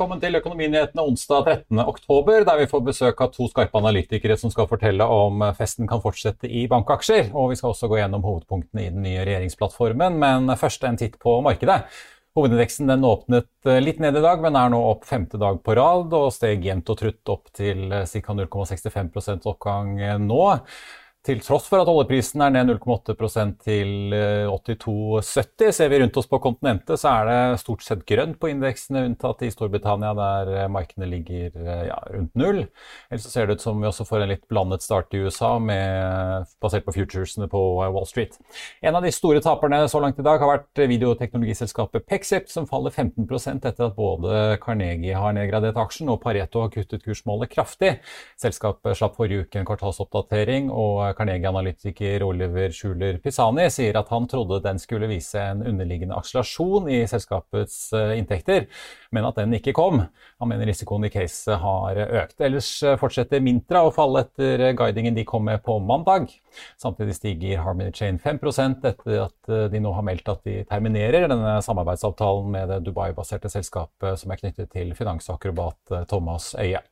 Velkommen til Økonominyhetene onsdag 13. oktober, der vi får besøk av to skarpe analytikere som skal fortelle om festen kan fortsette i bankaksjer. Og vi skal også gå gjennom hovedpunktene i den nye regjeringsplattformen, men først en titt på markedet. Hovedindeksen den åpnet litt ned i dag, men er nå opp femte dag på rad og steg jevnt og trutt opp til ca. 0,65 oppgang nå. Til tross for at oljeprisen er ned 0,8% til 82,70, ser vi rundt oss på kontinentet, så er det stort sett grønt på indeksene, unntatt i Storbritannia, der markedene ligger ja, rundt null. Ellers så ser det ut som vi også får en litt blandet start i USA, med, basert på futuresene på Wall Street. En av de store taperne så langt i dag har vært videoteknologiselskapet Pexip, som faller 15% etter at både Carnegie har nedgradert aksjen og Pareto har kuttet kursmålet kraftig. Selskapet slapp forrige uke en kvartalsoppdatering. og Carnegie-analytiker Oliver Schuler Pisani sier at han trodde den skulle vise en underliggende akselerasjon i selskapets inntekter, men at den ikke kom. Han mener risikoen i caset har økt. Ellers fortsetter Mintra å falle etter guidingen de kom med på mandag. Samtidig stiger Harmony Chain 5% etter at de nå har meldt at de terminerer denne samarbeidsavtalen med det Dubai-baserte selskapet som er knyttet til finansakrobat Thomas Øie.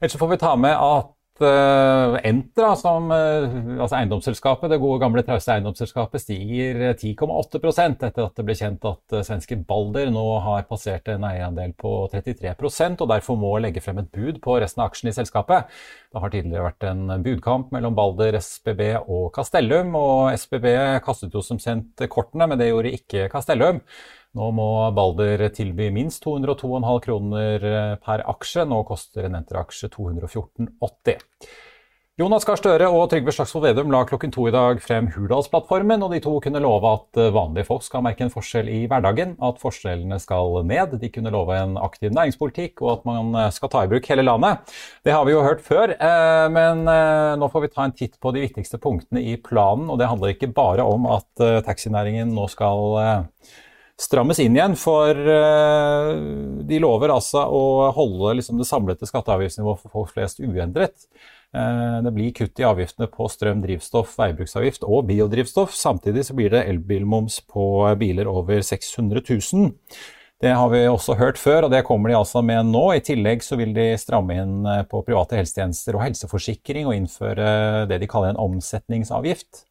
Ellers får vi ta med at Entra, som, altså eiendomsselskapet, det gode gamle trauste eiendomsselskapet, stiger 10,8% etter at det ble kjent at svenske Balder nå har passert en eierandel på 33% og derfor må legge frem et bud på resten av aksjene i selskapet. Det har tidligere vært en budkamp mellom Balder, SBB og Castellum, og SBB kastet jo som sendt kortene, men det gjorde ikke Castellum. Nå må Balder tilby minst 202,5 kroner per aksje. Nå koster en Enter-aksje 214,80. Jonas Gahr Støre og Trygve Slagsvold Vedum la klokken to i dag frem Hurdalsplattformen, og de to kunne love at vanlige folk skal merke en forskjell i hverdagen, at forskjellene skal ned. De kunne love en aktiv næringspolitikk og at man skal ta i bruk hele landet. Det har vi jo hørt før, men nå får vi ta en titt på de viktigste punktene i planen. Og det handler ikke bare om at taxinæringen nå skal strammes inn igjen. For de lover altså å holde liksom det samlede skatte- og avgiftsnivået for folk flest uendret. Det blir kutt i avgiftene på strøm, drivstoff, veibruksavgift og biodrivstoff. Samtidig så blir det elbilmoms på biler over 600 000. Det har vi også hørt før, og det kommer de altså med nå. I tillegg så vil de stramme inn på private helsetjenester og helseforsikring og innføre det de kaller en omsetningsavgift.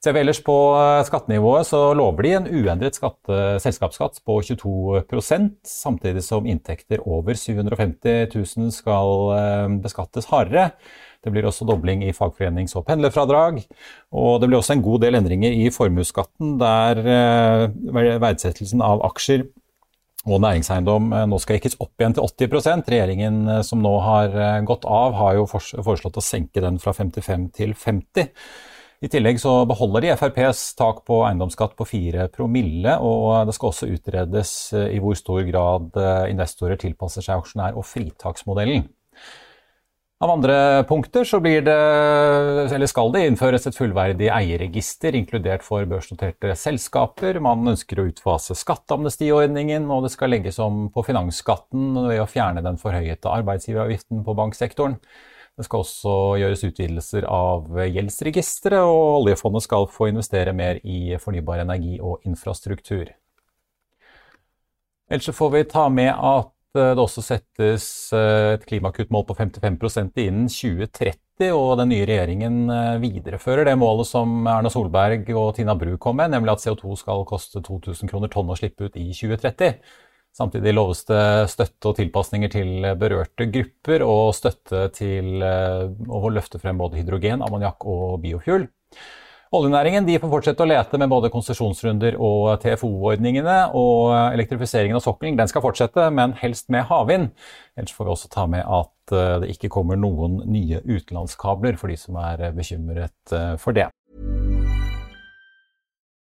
Ser vi ellers på skattenivået, så lover de en uendret skatte, selskapsskatt på 22% samtidig som inntekter over 750 000 skal beskattes hardere. Det blir også dobling i fagforenings- og pendlerfradrag. Og det blir også en god del endringer i formuesskatten, der verdsettelsen av aksjer og næringseiendom nå skal jekkes opp igjen til 80% Regjeringen som nå har gått av, har jo foreslått å senke den fra 55 til 50 i tillegg så beholder de FrPs tak på eiendomsskatt på 4 promille, og det skal også utredes i hvor stor grad investorer tilpasser seg aksjonær- og fritaksmodellen. Av andre punkter så blir det, eller skal det innføres et fullverdig eierregister, inkludert for børsnoterte selskaper. Man ønsker å utfase skatteamnestiordningen, og det skal legges om på finansskatten ved å fjerne den forhøyete arbeidsgiveravgiften på banksektoren. Det skal også gjøres utvidelser av gjeldsregisteret, og oljefondet skal få investere mer i fornybar energi og infrastruktur. Ellers får vi ta med at det også settes et klimakuttmål på 55 innen 2030. 2030, og den nye regjeringen viderefører det målet som Erna Solberg og Tina Bru kom med, nemlig at CO2 skal koste 2000 kroner tonn å slippe ut i 2030. Samtidig loves det støtte og tilpasninger til berørte grupper, og støtte til å løfte frem både hydrogen, ammoniakk og biofuel. Oljenæringen får fortsette å lete med både konsesjonsrunder og TFO-ordningene. Og elektrifiseringen av sokkelen skal fortsette, men helst med havvind. Ellers får vi også ta med at det ikke kommer noen nye utenlandskabler for de som er bekymret for det.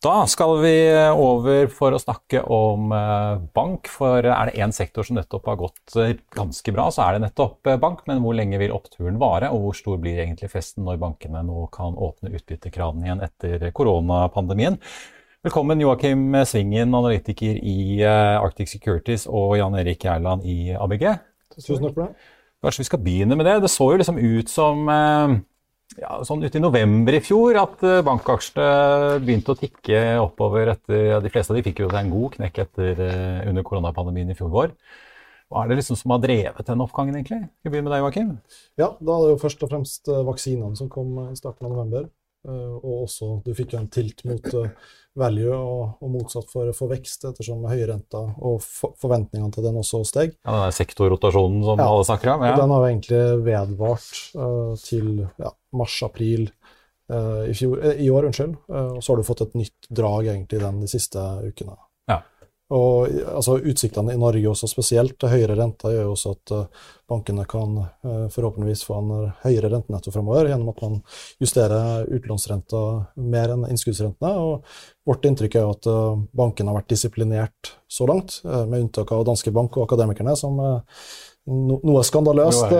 Da skal vi over for å snakke om bank. For er det én sektor som nettopp har gått ganske bra, så er det nettopp bank. Men hvor lenge vil oppturen vare, og hvor stor blir egentlig festen når bankene nå kan åpne utbyttekranene igjen etter koronapandemien? Velkommen Joakim Svingen, analytiker i Arctic Securities, og Jan Erik Gjerland i ABG. Tusen takk for det. Kanskje vi skal begynne med det. Det så jo liksom ut som ja, sånn uti november i fjor at bankaksjene begynte å tikke oppover etter ja, De fleste av de fikk jo en god knekk etter, under koronapandemien i fjor vår. Hva er det liksom som har drevet den oppgangen, egentlig? Vi begynne med deg, Joakim? Ja, da er det jo først og fremst vaksinene som kom i starten av november. Og også du fikk en tilt mot value og, og motsatt for, for, vekst, ettersom høyrenta og for, forventningene til den også steg. Ja, Den sektorrotasjonen som ja, alle snakker om? Ja. Den har egentlig vedvart uh, til ja, mars-april uh, i, i, år, unnskyld. Uh, og så har du fått et nytt drag egentlig den de siste ukene. Og altså, Utsiktene i Norge også spesielt til høyere renter gjør jo også at uh, bankene kan uh, forhåpentligvis få en høyere rentenetto fremover gjennom at man justerer utlånsrenta mer enn innskuddsrentene. og Vårt inntrykk er jo at bankene har vært disiplinert så langt, med unntak av Danske Bank og Akademikerne, som no, noe skandaløst.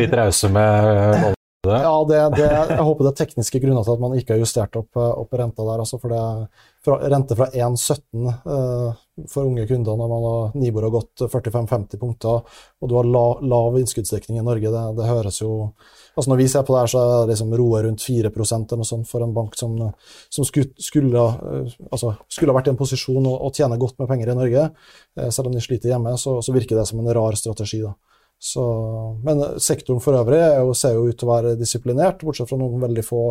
Litt rause med ja, det, det, jeg håper det er tekniske grunner til at man ikke har justert opp, opp renta der. Altså for det fra, rente fra 1,17 uh, for unge kunder når man har Nibor har gått 45-50 punkter, og du har la, lav innskuddsdekning i Norge. Det, det, høres jo altså Når vi ser på det her, så er det liksom roet rundt 4 eller noe sånt for en bank som, som skulle, skulle, uh, altså, skulle, vært i en posisjon og, og tjene godt med penger i Norge. Uh, selv om de sliter hjemme, så, så virker det som en rar strategi. da. Så, men sektoren for øvrig jo, ser jo ut til å være disiplinert, bortsett fra noen veldig få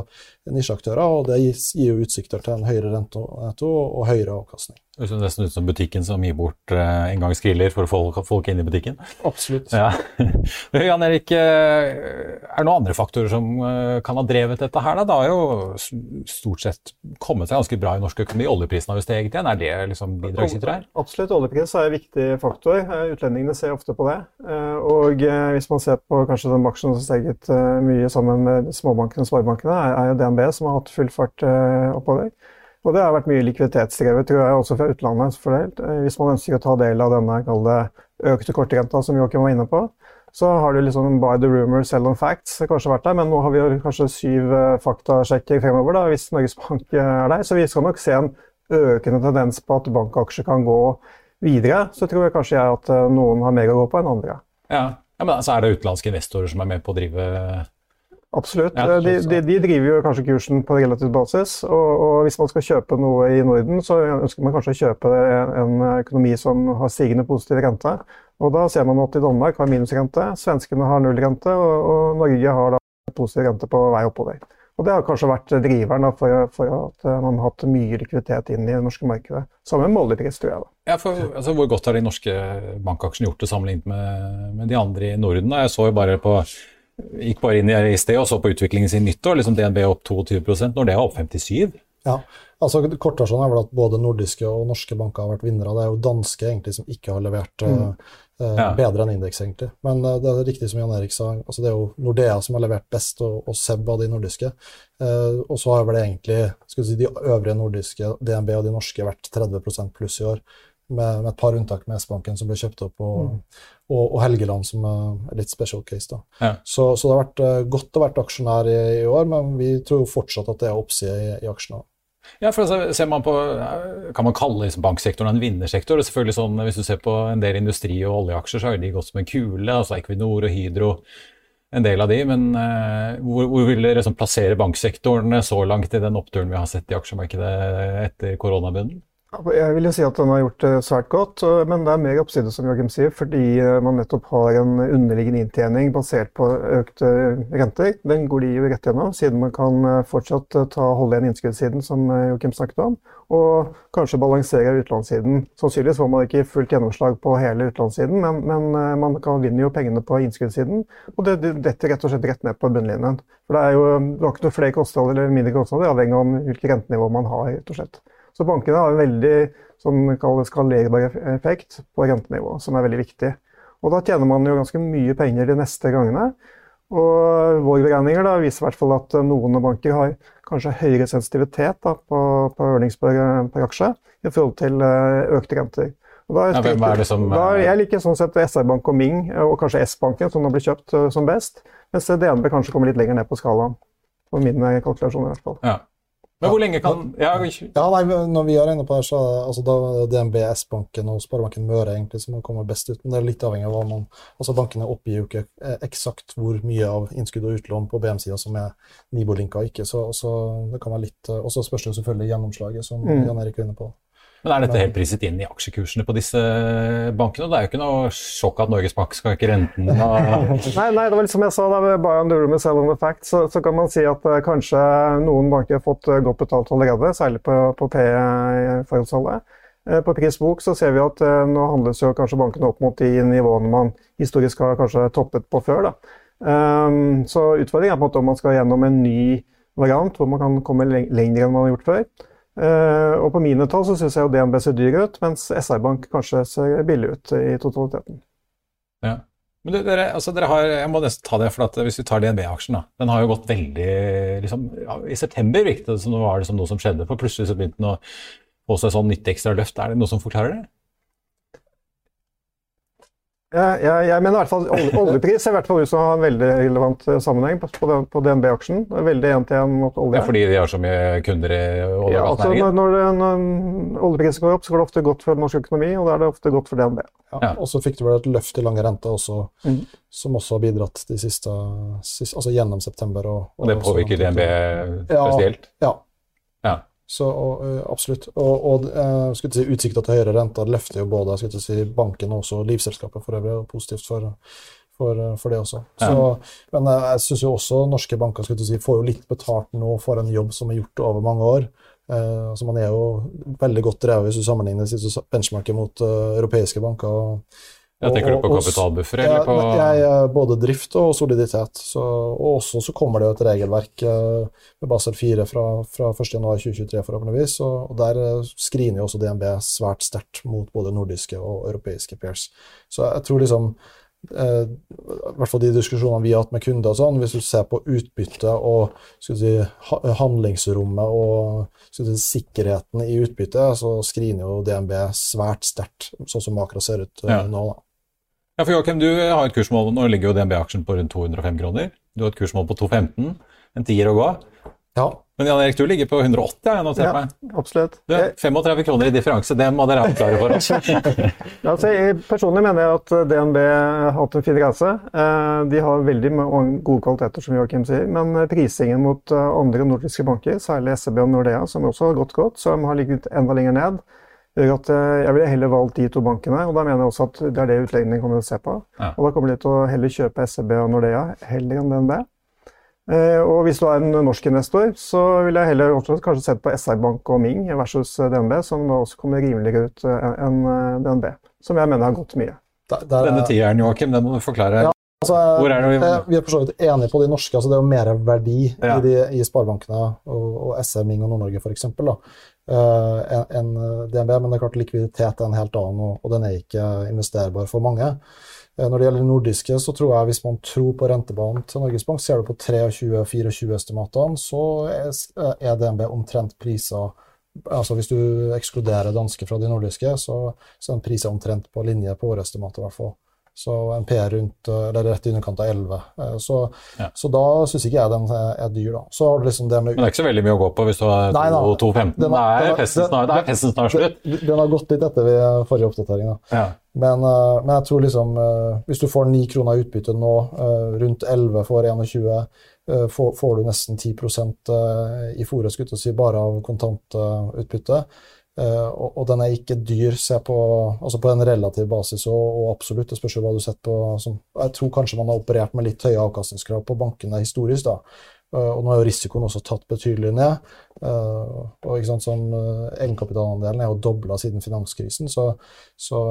nisjeaktører. Og det gir jo utsikter til en høyere rente og høyere avkastning. Det ser nesten ut som butikken som gir bort uh, engangsgriller for å få folk inn i butikken. Absolutt. Ja. Jan Erik, er det noen andre faktorer som kan ha drevet dette her? Da? Det har jo stort sett kommet seg ganske bra i norsk økonomi. Oljeprisen har jo steget igjen. Er det liksom bidragsyter her? Absolutt. Oljepris er en viktig faktor. Utlendingene ser ofte på det. Og hvis man ser på kanskje den aksjen som har steget mye sammen med småbankene og sparebankene, er jo DNB som har hatt full fart oppover. Og det har vært mye likviditetsdrevet, tror jeg, også fra utlandet fordelt. Eh, hvis man ønsker å ta del av denne økte kortrenta som Joakim var inne på, så har du liksom by the rumor, sell on facts kanskje vært der, men nå har vi kanskje syv uh, faktasjekker fremover da, hvis Norges Bank er der. Så vi skal nok se en økende tendens på at bankaksjer kan gå videre. Så tror jeg kanskje jeg at noen har mer å gå på enn andre. Ja, ja men altså er det utenlandske investorer som er med på å drive Absolutt. Ja, de, de, de, driver jo kanskje kursen på relativ basis. Og, og, hvis man skal kjøpe noe i Norden, så ønsker man kanskje å kjøpe en, økonomi som har stigende positiv rente. Og da ser man at i Danmark har minusrente, svenskene har nullrente, og, og Norge har da positiv rente på vei oppover. Og Det har kanskje vært driveren for, for, at man har hatt mye likviditet inn i det norske markedet. Samme med oljepris, tror jeg. da. Ja, for, altså, Hvor godt har de norske bankaksjene gjort det sammenlignet med, med de andre i Norden? Da? Jeg så jo bare på gikk bare inn i sted og så på utviklingen sin nyttår. liksom DNB opp 22 når det er opp 57 Ja, altså Kortversjonen er vel at både nordiske og norske banker har vært vinnere. Det er jo danske egentlig som ikke har levert mm. uh, ja. bedre enn indeks, egentlig. Men uh, det er riktig som Jan Erik sa, altså det er jo Nordea som har levert best, og, og Seb av de nordiske. Uh, og så har vel egentlig skal si, de øvrige nordiske, DNB og de norske, vært 30% pluss i år med, med, et par unntak med S-banken som ble kjøpt opp, og, mm. Og, og, Helgeland som er litt special case. da. Ja. Så, så, det har vært uh, godt å være aksjonær i, i, år, men vi tror jo fortsatt at det er oppside i, i aksjene. Ja, for altså, ser man på, Kan man kalle liksom banksektoren en vinnersektor? Det er selvfølgelig sånn, Hvis du ser på en del industri- og oljeaksjer, så har de gått som en kule. altså Equinor og Hydro, en del av de. Men uh, hvor, hvor, vil dere liksom plassere banksektoren så langt i den oppturen vi har sett i aksjemarkedet etter koronabunnen? Jeg vil jo si at den har gjort det svært godt, men det er mer oppside, som Joachim sier, fordi eh, man nettopp har en underliggende inntjening basert på økte renter. Den går de jo rett gjennom, siden man kan eh, fortsatt eh, ta, holde igjen innskuddssiden, som Joachim snakket om, og kanskje balansere utlånssiden. Sannsynligvis får man ikke fullt gjennomslag på hele utlånssiden, men, men man kan vinne jo pengene på innskuddssiden, og det detter rett og slett rett ned på bunnlinjen. For det er jo det er ikke noe flere kostnader eller mindre kostnader, avhengig av hvilket rentenivå man har. rett og slett. Så bankene har en veldig sånn skalerbar effekt på rentenivå, som er veldig viktig. Og da tjener man jo ganske mye penger de neste gangene. Og våre beregninger da, viser i hvert fall at noen banker har kanskje høyere sensitivitet da, på, på earnings per, per, aksje i forhold til eh, økte renter. Da, ja, hvem er det som... Da, jeg liker sånn sett SR-Bank og Ming, og kanskje S-banken, som nå blir kjøpt uh, som best. Mens DNB kanskje kommer litt lenger ned på skalaen. På min kalkulasjon i hvert fall. Ja. Men hvor lenge kan Ja, ja nei, når vi er inne på det, så altså, da DNB, S-banken og Sparebanken Møre egentlig som kommer best ut. Men det er litt avhengig av hva man Altså Bankene oppgir jo ikke eh, eksakt hvor mye av innskudd og utlån på BM-sida som er Nibo-linka og ikke, så, så, det kan være litt Og så spørs det selvfølgelig gjennomslaget, som mm. Jan Erik er inne på. Men Er dette helt priset inn i aksjekursene på disse bankene? Det er jo ikke noe sjokk at Norges Bank skal ikke renten nei, nei, det var liksom som jeg sa, da, bare on med sell on the fact, så, så, kan man si at uh, kanskje noen banker har fått uh, godt betalt allerede, særlig på, på P-forholdsholdet. Uh, på prisbok så ser vi at nå handles jo kanskje bankene opp mot de nivåene man historisk har kanskje toppet på før. Da. Um, så utfordringen er på en måte om man skal gjennom en ny variant hvor man kan komme lenger enn man har gjort før. Uh, og på mine tall så syns jeg jo DNB ser dyr ut, mens SR-Bank kanskje ser billig ut i totaliteten. Ja. Men dere, altså dere har, jeg må nesten ta det, for at Hvis vi tar DNB-aksjen, da, den har jo gått veldig liksom, ja, I september virket det som det var liksom noe som skjedde, for plutselig så begynte den å få seg sånn nytt ekstra løft. Er det noe som forklarer det? Jeg, jeg, jeg, mener i hvert fall Oljepris ser i hvert fall ut som har en veldig relevant eh, sammenheng på, på DNB-aksjen. Veldig én til én mot olje. Ja, fordi de har så mye kunder i olje- ja, altså når, når, når oljeprisen går opp, så går det ofte godt for norsk økonomi, og da er det ofte godt for DNB. Ja, ja. Og så fikk du vel et løft i lange renter også, mm. som også har bidratt de siste, siste altså gjennom september. Og, og, og det påvirker DNB spesielt? Ja. ja. Så og, absolutt. Og, og uh, si, utsikter til høyere renter løfter jo både si, banken og også livselskapet for øvrig, og positivt for, for, for det også. Ja. Så, men uh, jeg syns jo også norske banker si, får jo litt betalt nå for en jobb som er gjort over mange år. Uh, altså Man er jo veldig godt drevet hvis du sammenligner benchmarket mot europeiske banker. og jeg tenker du på kapitalbuffer? eller på... Jeg, både drift og soliditet. Så, og også så kommer det jo et regelverk eh, med Basel 4 fra, fra 1.1.2023 forhåpentligvis. Og, og der screener skriner jo også DNB svært sterkt mot både nordiske og europeiske pairs. Så jeg tror liksom eh, i hvert fall de diskusjonene vi har hatt med kunder og sånn, hvis du ser på utbytte og si, handlingsrommet og si, sikkerheten i utbyttet, så skriner jo DNB svært sterkt, sånn som Makro ser ut ja. nå. da. Ja, for Joakim, du har et kursmål, Nå ligger jo DNB-aksjen på rundt 205 kroner. Du har et kursmål på 215. En tier å gå. Ja. Men Jan Erik, du ligger på 180, har jeg notert Ja, meg. absolutt. Du, 35 kroner i differanse, det må dere avklare for oss. Altså, jeg personlig mener jeg at DNB har hatt en fin reise. Eh, De har veldig mange gode kvaliteter, som Joakim sier, men prisingen mot eh, andre nordiske banker, særlig SEB og Nordea, som også har gått godt, som har ligget enda lenger ned, gjør at eh, jeg ville heller valgt de to bankene. og Da mener jeg også at det er det utlendingene kommer til å se på. Ja. Og Da kommer de til å heller kjøpe SEB og Nordea heller enn DNB. Eh, Og hvis du er en norsk investor, så ville jeg heller også kanskje sett på SR Bank og Ming versus DNB, som da også kommer rimeligere ut eh, enn DNB. Som jeg mener har gått mye. Der, der, Denne tieren, Joakim, den må du forklare. Ja. altså, Hvor er det vi- vi er for så vidt enige på de norske. altså Det er jo mer verdi Ja. i, de, i sparebankene og, og SR, Ming og Nord-Norge f.eks. Uh, enn eh, DNB, men det er klart likviditet er en helt annen, og, den er ikke investerbar for mange. Eh, Når det gjelder nordiske, så tror jeg hvis man tror på rentebanen til Norges Bank, ser du på 23-24-estimatene, så er, DNB omtrent priser altså Hvis du ekskluderer danske fra de nordiske, så, er den priset omtrent på linje på årestimatet, i hvert fall. Så en P rundt, eh, eller rett i underkant av 11. Eh, Så, Ja. så da syns ikke jeg den er, er dyr, da. Så liksom det med Men det er ikke så veldig mye å gå på hvis du har Nei, nei. 215. Den Da er festen snart, snart slutt. Den den har gått litt etter ved forrige oppdatering. da. Ja. Men, eh, men jeg tror liksom eh, Hvis du får 9 kroner utbytte nå, eh, rundt 11 for 21, eh, får, får du nesten 10 eh, i fòret, skulle jeg si, bare av kontantutbytte. Eh, og, og den er ikke dyr, se på, altså på en relativ basis, og, og absolutt. Det spørs jo hva du setter på. Som, jeg tror kanskje man har operert med litt høye avkastningskrav på bankene historisk. da. Eh, og nå er jo risikoen også tatt betydelig ned. Eh, og ikke sant, sånn, Egenkapitalandelen er jo dobla siden finanskrisen, så, så,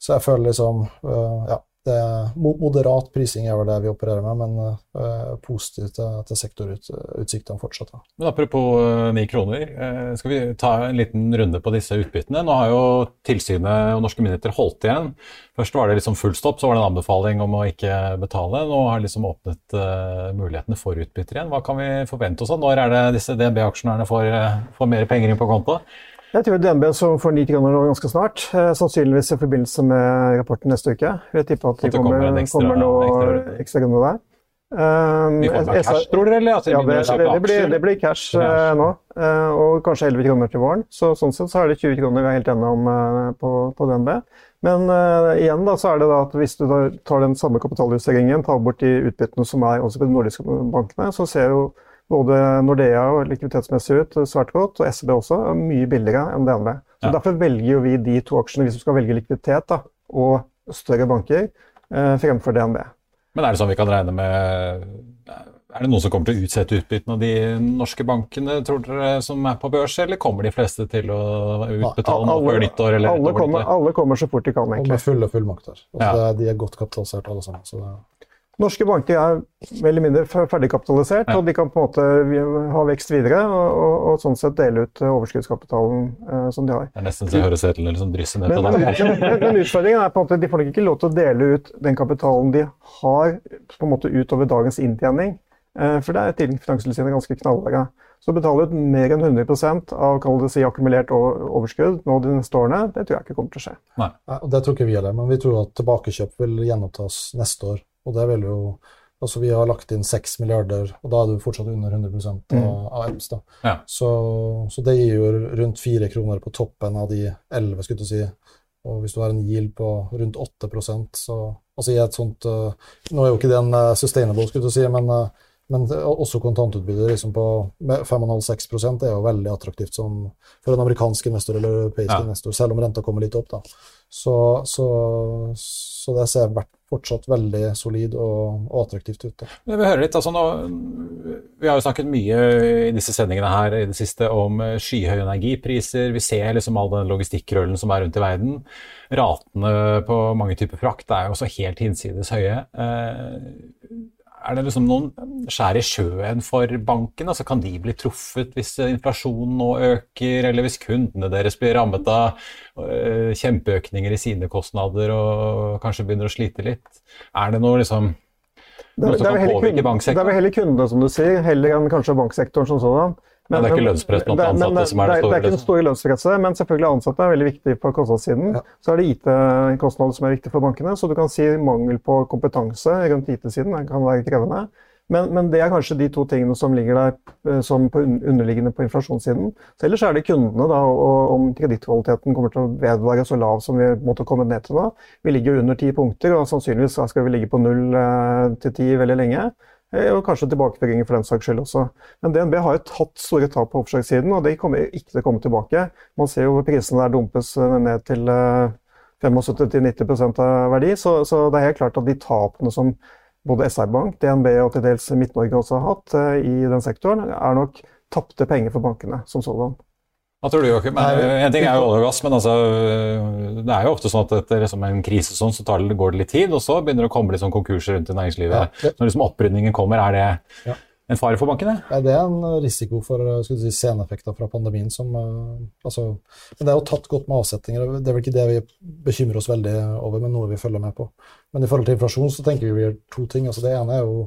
så jeg føler liksom Ja, det er moderat prising er vel det vi opererer med, men uh, positivt til, sektorutsiktene fortsatt. Ja. Men apropos eh, ni kroner, eh, skal vi ta en liten runde på disse utbyttene? Nå har jo tilsynet og norske myndigheter holdt igjen. Først var det liksom full stopp, så var det en anbefaling om å ikke betale. Nå har liksom åpnet uh, mulighetene for utbytter igjen. Hva kan vi forvente oss? av? Når er det disse DNB-aksjonærene får, får mer penger inn på konto? Jeg tror DNB som får 9 kroner nå ganske snart. Eh, sannsynligvis i forbindelse med rapporten neste uke. Jeg tipper at det kommer kommer, ekstra- kommer noe ekstra kroner der. Um, Vi får cash, tror dere? eller? Altså, Ja, det, det, det, blir, det blir cash Det eh, cash. nå, Uh, og kanskje 11 kroner til våren. Så sånn sett så er det 20 kroner vi er helt enige om uh, på, på DNB. Men uh, igjen da, så er det da at hvis du tar den samme kapitaljusteringen, tar bort de utbyttene som er også på de nordiske bankene, så ser jo både Nordea og likviditetsmessig ut svært godt, og SEB også er mye billigere enn DNB. Så Ja. Derfor velger jo vi de to aksjene, vi som skal velge likviditet da, og større banker, eh, fremfor DNB. Men er det sånn vi kan regne med Er det noen som kommer til å utsette utbyttene av de norske bankene, tror dere, som er på børs, eller kommer de fleste til å utbetale noe før nyttår? eller alle, kommer, alle kommer så fort de kan, Og egentlig. med fulle fullmakter. Altså, Ja. det, er- de er godt kapitalisert alle sammen. Så det, Norske banker er veldig mindre ferdigkapitalisert, Ja. og de kan på en måte ha vekst videre og, og, og sånn sett dele ut eh, overskuddskapitalen eh, som de har. Det er nesten så jeg hører sedlene liksom drysse ned Men, til men, deg. men, men utfordringen er på en måte de får nok ikke lov til å dele ut den kapitalen de har på en måte utover dagens inntjening. Eh, For det er til Finanstilsynet ganske knallharde. Så å betale ut mer enn 100% av kall det si, akkumulert overskudd nå de neste årene, det tror jeg ikke kommer til å skje. Nei, og det tror ikke vi heller, men vi tror at tilbakekjøp vil gjenopptas neste år. Og det vil jo Altså, vi har lagt inn 6 milliarder, og da er du fortsatt under 100 av, Mm. av EPS. da. Ja. Så, så det gir jo rundt 4 kroner på toppen av de 11, skulle du si. Og hvis du har en yield på rundt 8% så Altså i et sånt uh, Nå er jo ikke den uh, sustainable, skulle du si, men, uh, men også kontantutbytte liksom på 5,5-6 er jo veldig attraktivt som, for en amerikansk investor eller europeisk Ja. investor, selv om renta kommer litt opp. da. Så, så, så det ser hvert- fortsatt veldig solid og, og attraktivt ute. Jeg vil høre litt, altså nå, Vi har jo snakket mye i disse sendingene her i det siste om eh, skyhøye energipriser. Vi ser liksom all den logistikkrøllen som er rundt i verden. Ratene på mange typer frakt er jo også helt hinsides høye. Eh, Er det liksom noen skjær i sjøen for banken? Altså Kan de bli truffet hvis inflasjonen nå øker, eller hvis kundene deres blir rammet av eh, kjempeøkninger i sine kostnader og kanskje begynner å slite litt? Er det noe liksom Noe som det, er kan påvirke banksektoren? det er vel heller kundene, som du sier, heller enn kanskje banksektoren som sådan. Men, det er ikke lønnspress blant ansatte som er det store? Det er ikke det store lønnspresset, men selvfølgelig ansatte er veldig viktig på kostnadssiden. Ja. Så er det IT-kostnader som er viktig for bankene. Så du kan si mangel på kompetanse rundt IT-siden kan være krevende. Men, men, det er kanskje de to tingene som ligger der eh, som på underliggende på inflasjonssiden. Så ellers er det kundene, da, og om kredittkvaliteten kommer til å vedvare så lav som vi måtte komme ned til da. Vi ligger under ti punkter, og sannsynligvis skal vi ligge på null eh, til ti veldig lenge. Eh, og kanskje tilbakeføringer for den saks skyld også. Men DNB har jo tatt store tap på oppslagssiden, og de kommer ikke til å komme tilbake. Man ser jo prisene der dumpes ned til 75-90 av verdi, så, så det er helt klart at de tapene som både SR-Bank, DNB og til dels Midt-Norge også har hatt eh, i den sektoren, er nok tapte penger for bankene som sådan. Hva tror du, Joakim? En ting er jo olje og gass, men altså, det er jo ofte sånn at etter liksom en krise sånn, så det, går det litt tid, og så begynner det å komme litt sånn konkurser rundt i næringslivet. Ja, Når liksom opprydningen kommer, er det ja en fare for bankene? Ja, det er en risiko for si, seneffekter fra pandemien. Som, uh, altså, men det er jo tatt godt med avsetninger. Det er vel ikke det vi bekymrer oss veldig over, men noe vi følger med på. Men i forhold til inflasjon så tenker vi to ting. Altså, det ene er jo,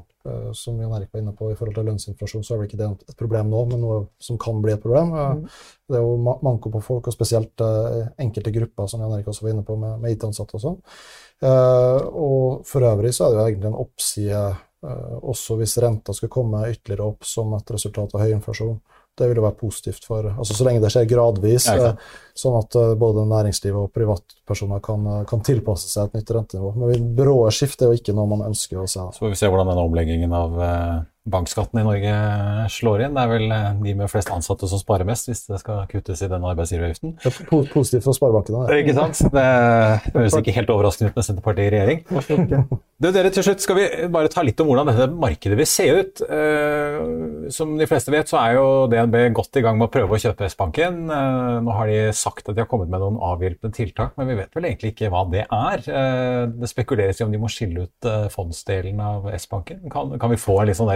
som Jan Erik var inne på, i forhold til lønnsinflasjon, så er vel ikke det et problem nå, men noe som kan bli et problem. Uh, mm. Det er jo manko på folk, og spesielt enkelte grupper, som Jan Erik også var inne på, med, med IT-ansatte og sånn. og for øvrig så er det jo egentlig en oppside Eh, også hvis renta skulle komme ytterligere opp som et resultat av høy inflasjon. Det vil jo være positivt for altså Så lenge det skjer gradvis, ja, sånn at eh, både næringsliv og privatpersoner kan, eh, kan, tilpasse seg et nytt rentenivå. Men bråe skift er jo ikke noe man ønsker å se. Så får vi se hvordan denne omleggingen av bankskatten i Norge slår inn. Det er vel de med flest ansatte som sparer mest, hvis det skal kuttes i den arbeidsgiveravgiften. Det er positivt for sparebankene. Det. Ikke sant? Det høres ikke helt overraskende ut med Senterpartiet i regjering. Du, dere, til slutt skal vi bare ta litt om hvordan dette markedet vil se ut. Eh, som de fleste vet, så er jo DNB godt i gang med å prøve å kjøpe S-banken. Eh, nå har de sagt at de har kommet med noen avhjelpende tiltak, men vi vet vel egentlig ikke hva det er. Eh, det spekuleres i om de må skille ut eh, fondsdelen av S-banken. Kan, kan, vi få en litt sånn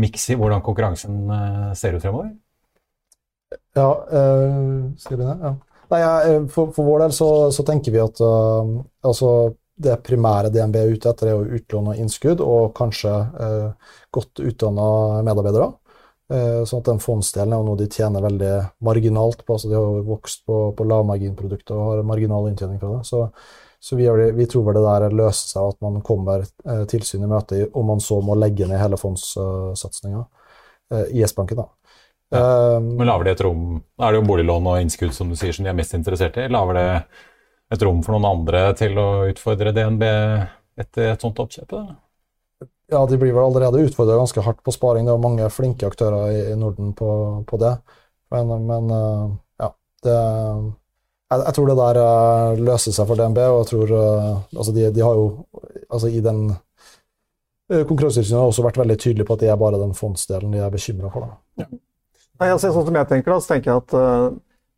miks i hvordan konkurransen eh, ser ut fremover? Ja, eh, skal jeg begynne? Ja. Nei, for, for, vår del så, så tenker vi at altså det primære DNB er ute etter, er å utlåne innskudd og kanskje eh, godt utdanna medarbeidere. Eh, sånn at den fondsdelen er noe de tjener veldig marginalt på. altså De har vokst på, på lavmarginprodukter og har marginal inntjening fra det. Så, så vi, det, vi, tror det der løser seg, at man kommer eh, tilsyn i møte om man så må legge ned hele fondssatsinga eh, i S-banken. da. Ja. Um, Men lager de et rom er det jo boliglån og innskudd som du sier som de er mest interessert i. Lager det et rom for noen andre til å utfordre DNB etter et sånt oppkjøp? Ja, de blir vel allerede utfordra ganske hardt på sparing. Det er mange flinke aktører i, Norden på, på det. Men, men, eh, ja, det jeg, jeg, tror det der uh, løser seg for DNB, og jeg tror uh, altså de, de, har jo altså i den Konkurransetilsynet har også vært veldig tydelig på at det er bare den fondsdelen de er bekymra for. Da. Ja. Nei, altså, sånn som jeg tenker da, så tenker jeg at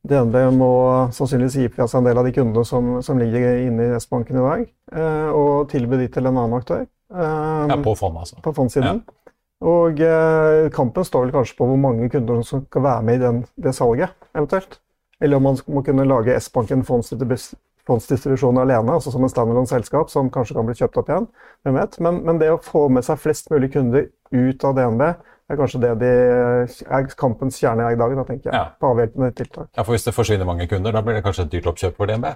DNB må sannsynligvis gi fra seg en del av de kundene som, som ligger inne i S-banken i dag, eh, og tilby de til en annen aktør. Eh, ja, På fond, altså. På fondssiden. Ja. Og eh, kampen står vel kanskje på hvor mange kunder som skal være med i den, det salget, eventuelt. Eller om man må kunne lage S-banken fondsdistribusjon alene, altså som en standalone selskap som kanskje kan bli kjøpt opp igjen. Hvem vet? Men, men det å få med seg flest mulig kunder ut av DNB er kanskje det de er kampens kjerne i dag, da, tenker jeg. Ja. På avhjelpende tiltak. Ja, for Hvis det forsvinner mange kunder, da blir det kanskje et dyrt oppkjøp for DNB?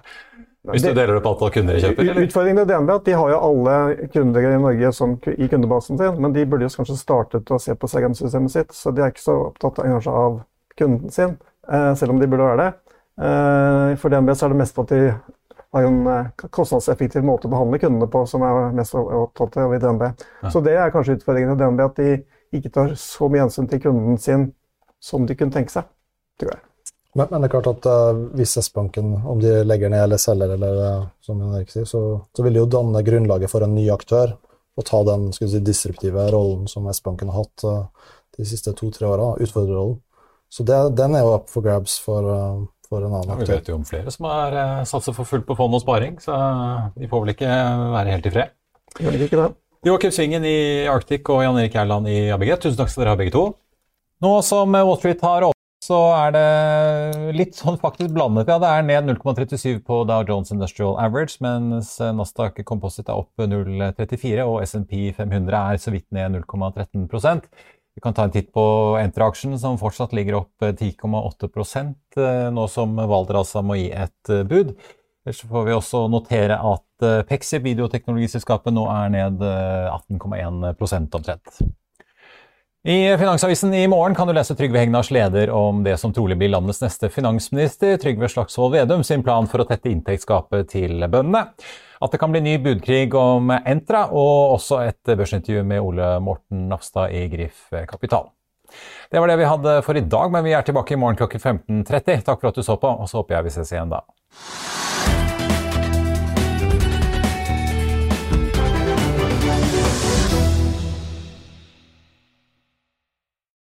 Hvis du deler opp antall kunder de kjøper? Eller? Utfordringen til DNB er at de har jo alle kunder i Norge som, i kundebasen sin, men de burde jo kanskje startet å se på CRM-systemet sitt, så de er ikke så opptatt kanskje, av kunden sin, selv om de burde være det. Eh, for DNB så er det mest at de har en eh, kostnadseffektiv måte å behandle kundene på som er mest opptatt av i DNB. Ja. Så det er kanskje utfordringen til DNB, at de ikke tar så mye hensyn til kunden sin som de kunne tenke seg, tror jeg. Men, men det er klart at uh, hvis S-banken, om de legger ned eller selger, eller uh, som Erik sier, så, så, vil det jo danne grunnlaget for en ny aktør å ta den si, disruptive rollen som S-banken har hatt uh, de siste to-tre åra, utfordrerrollen. Så det, den er jo up for grabs for, for en annen ja, aktør. Vi vet jo om flere som har satset for fullt på fond og sparing, så de får vel ikke være helt i fred. Gjør ikke det. Joakim Svingen i Arctic og Jan Erik Erland i ABG, tusen takk skal dere ha begge to. Nå som Wall Street har åpnet, så er det litt sånn faktisk blandet. Ja, det er ned 0,37 på Dow Jones Industrial Average, mens Nasdaq Composite er opp 0,34, og SMP 500 er så vidt ned 0,13 Vi kan ta en titt på Entra-aksjen, som fortsatt ligger opp 10,8% nå som Valder må gi et bud. Ellers får vi også notere at Pexi, videoteknologiselskapet, nå er ned 18,1% omtrent. I Finansavisen i morgen kan du lese Trygve Hegnars leder om det som trolig blir landets neste finansminister, Trygve Slagsvold Vedum, sin plan for å tette inntektsgapet til bøndene. At det kan bli ny budkrig om Entra, og også et børsintervju med Ole Morten Nafstad i Grif Kapital. Det var det vi hadde for i dag, men vi er tilbake i morgen klokken 15.30. Takk for at du så på, og så håper jeg vi ses igjen da.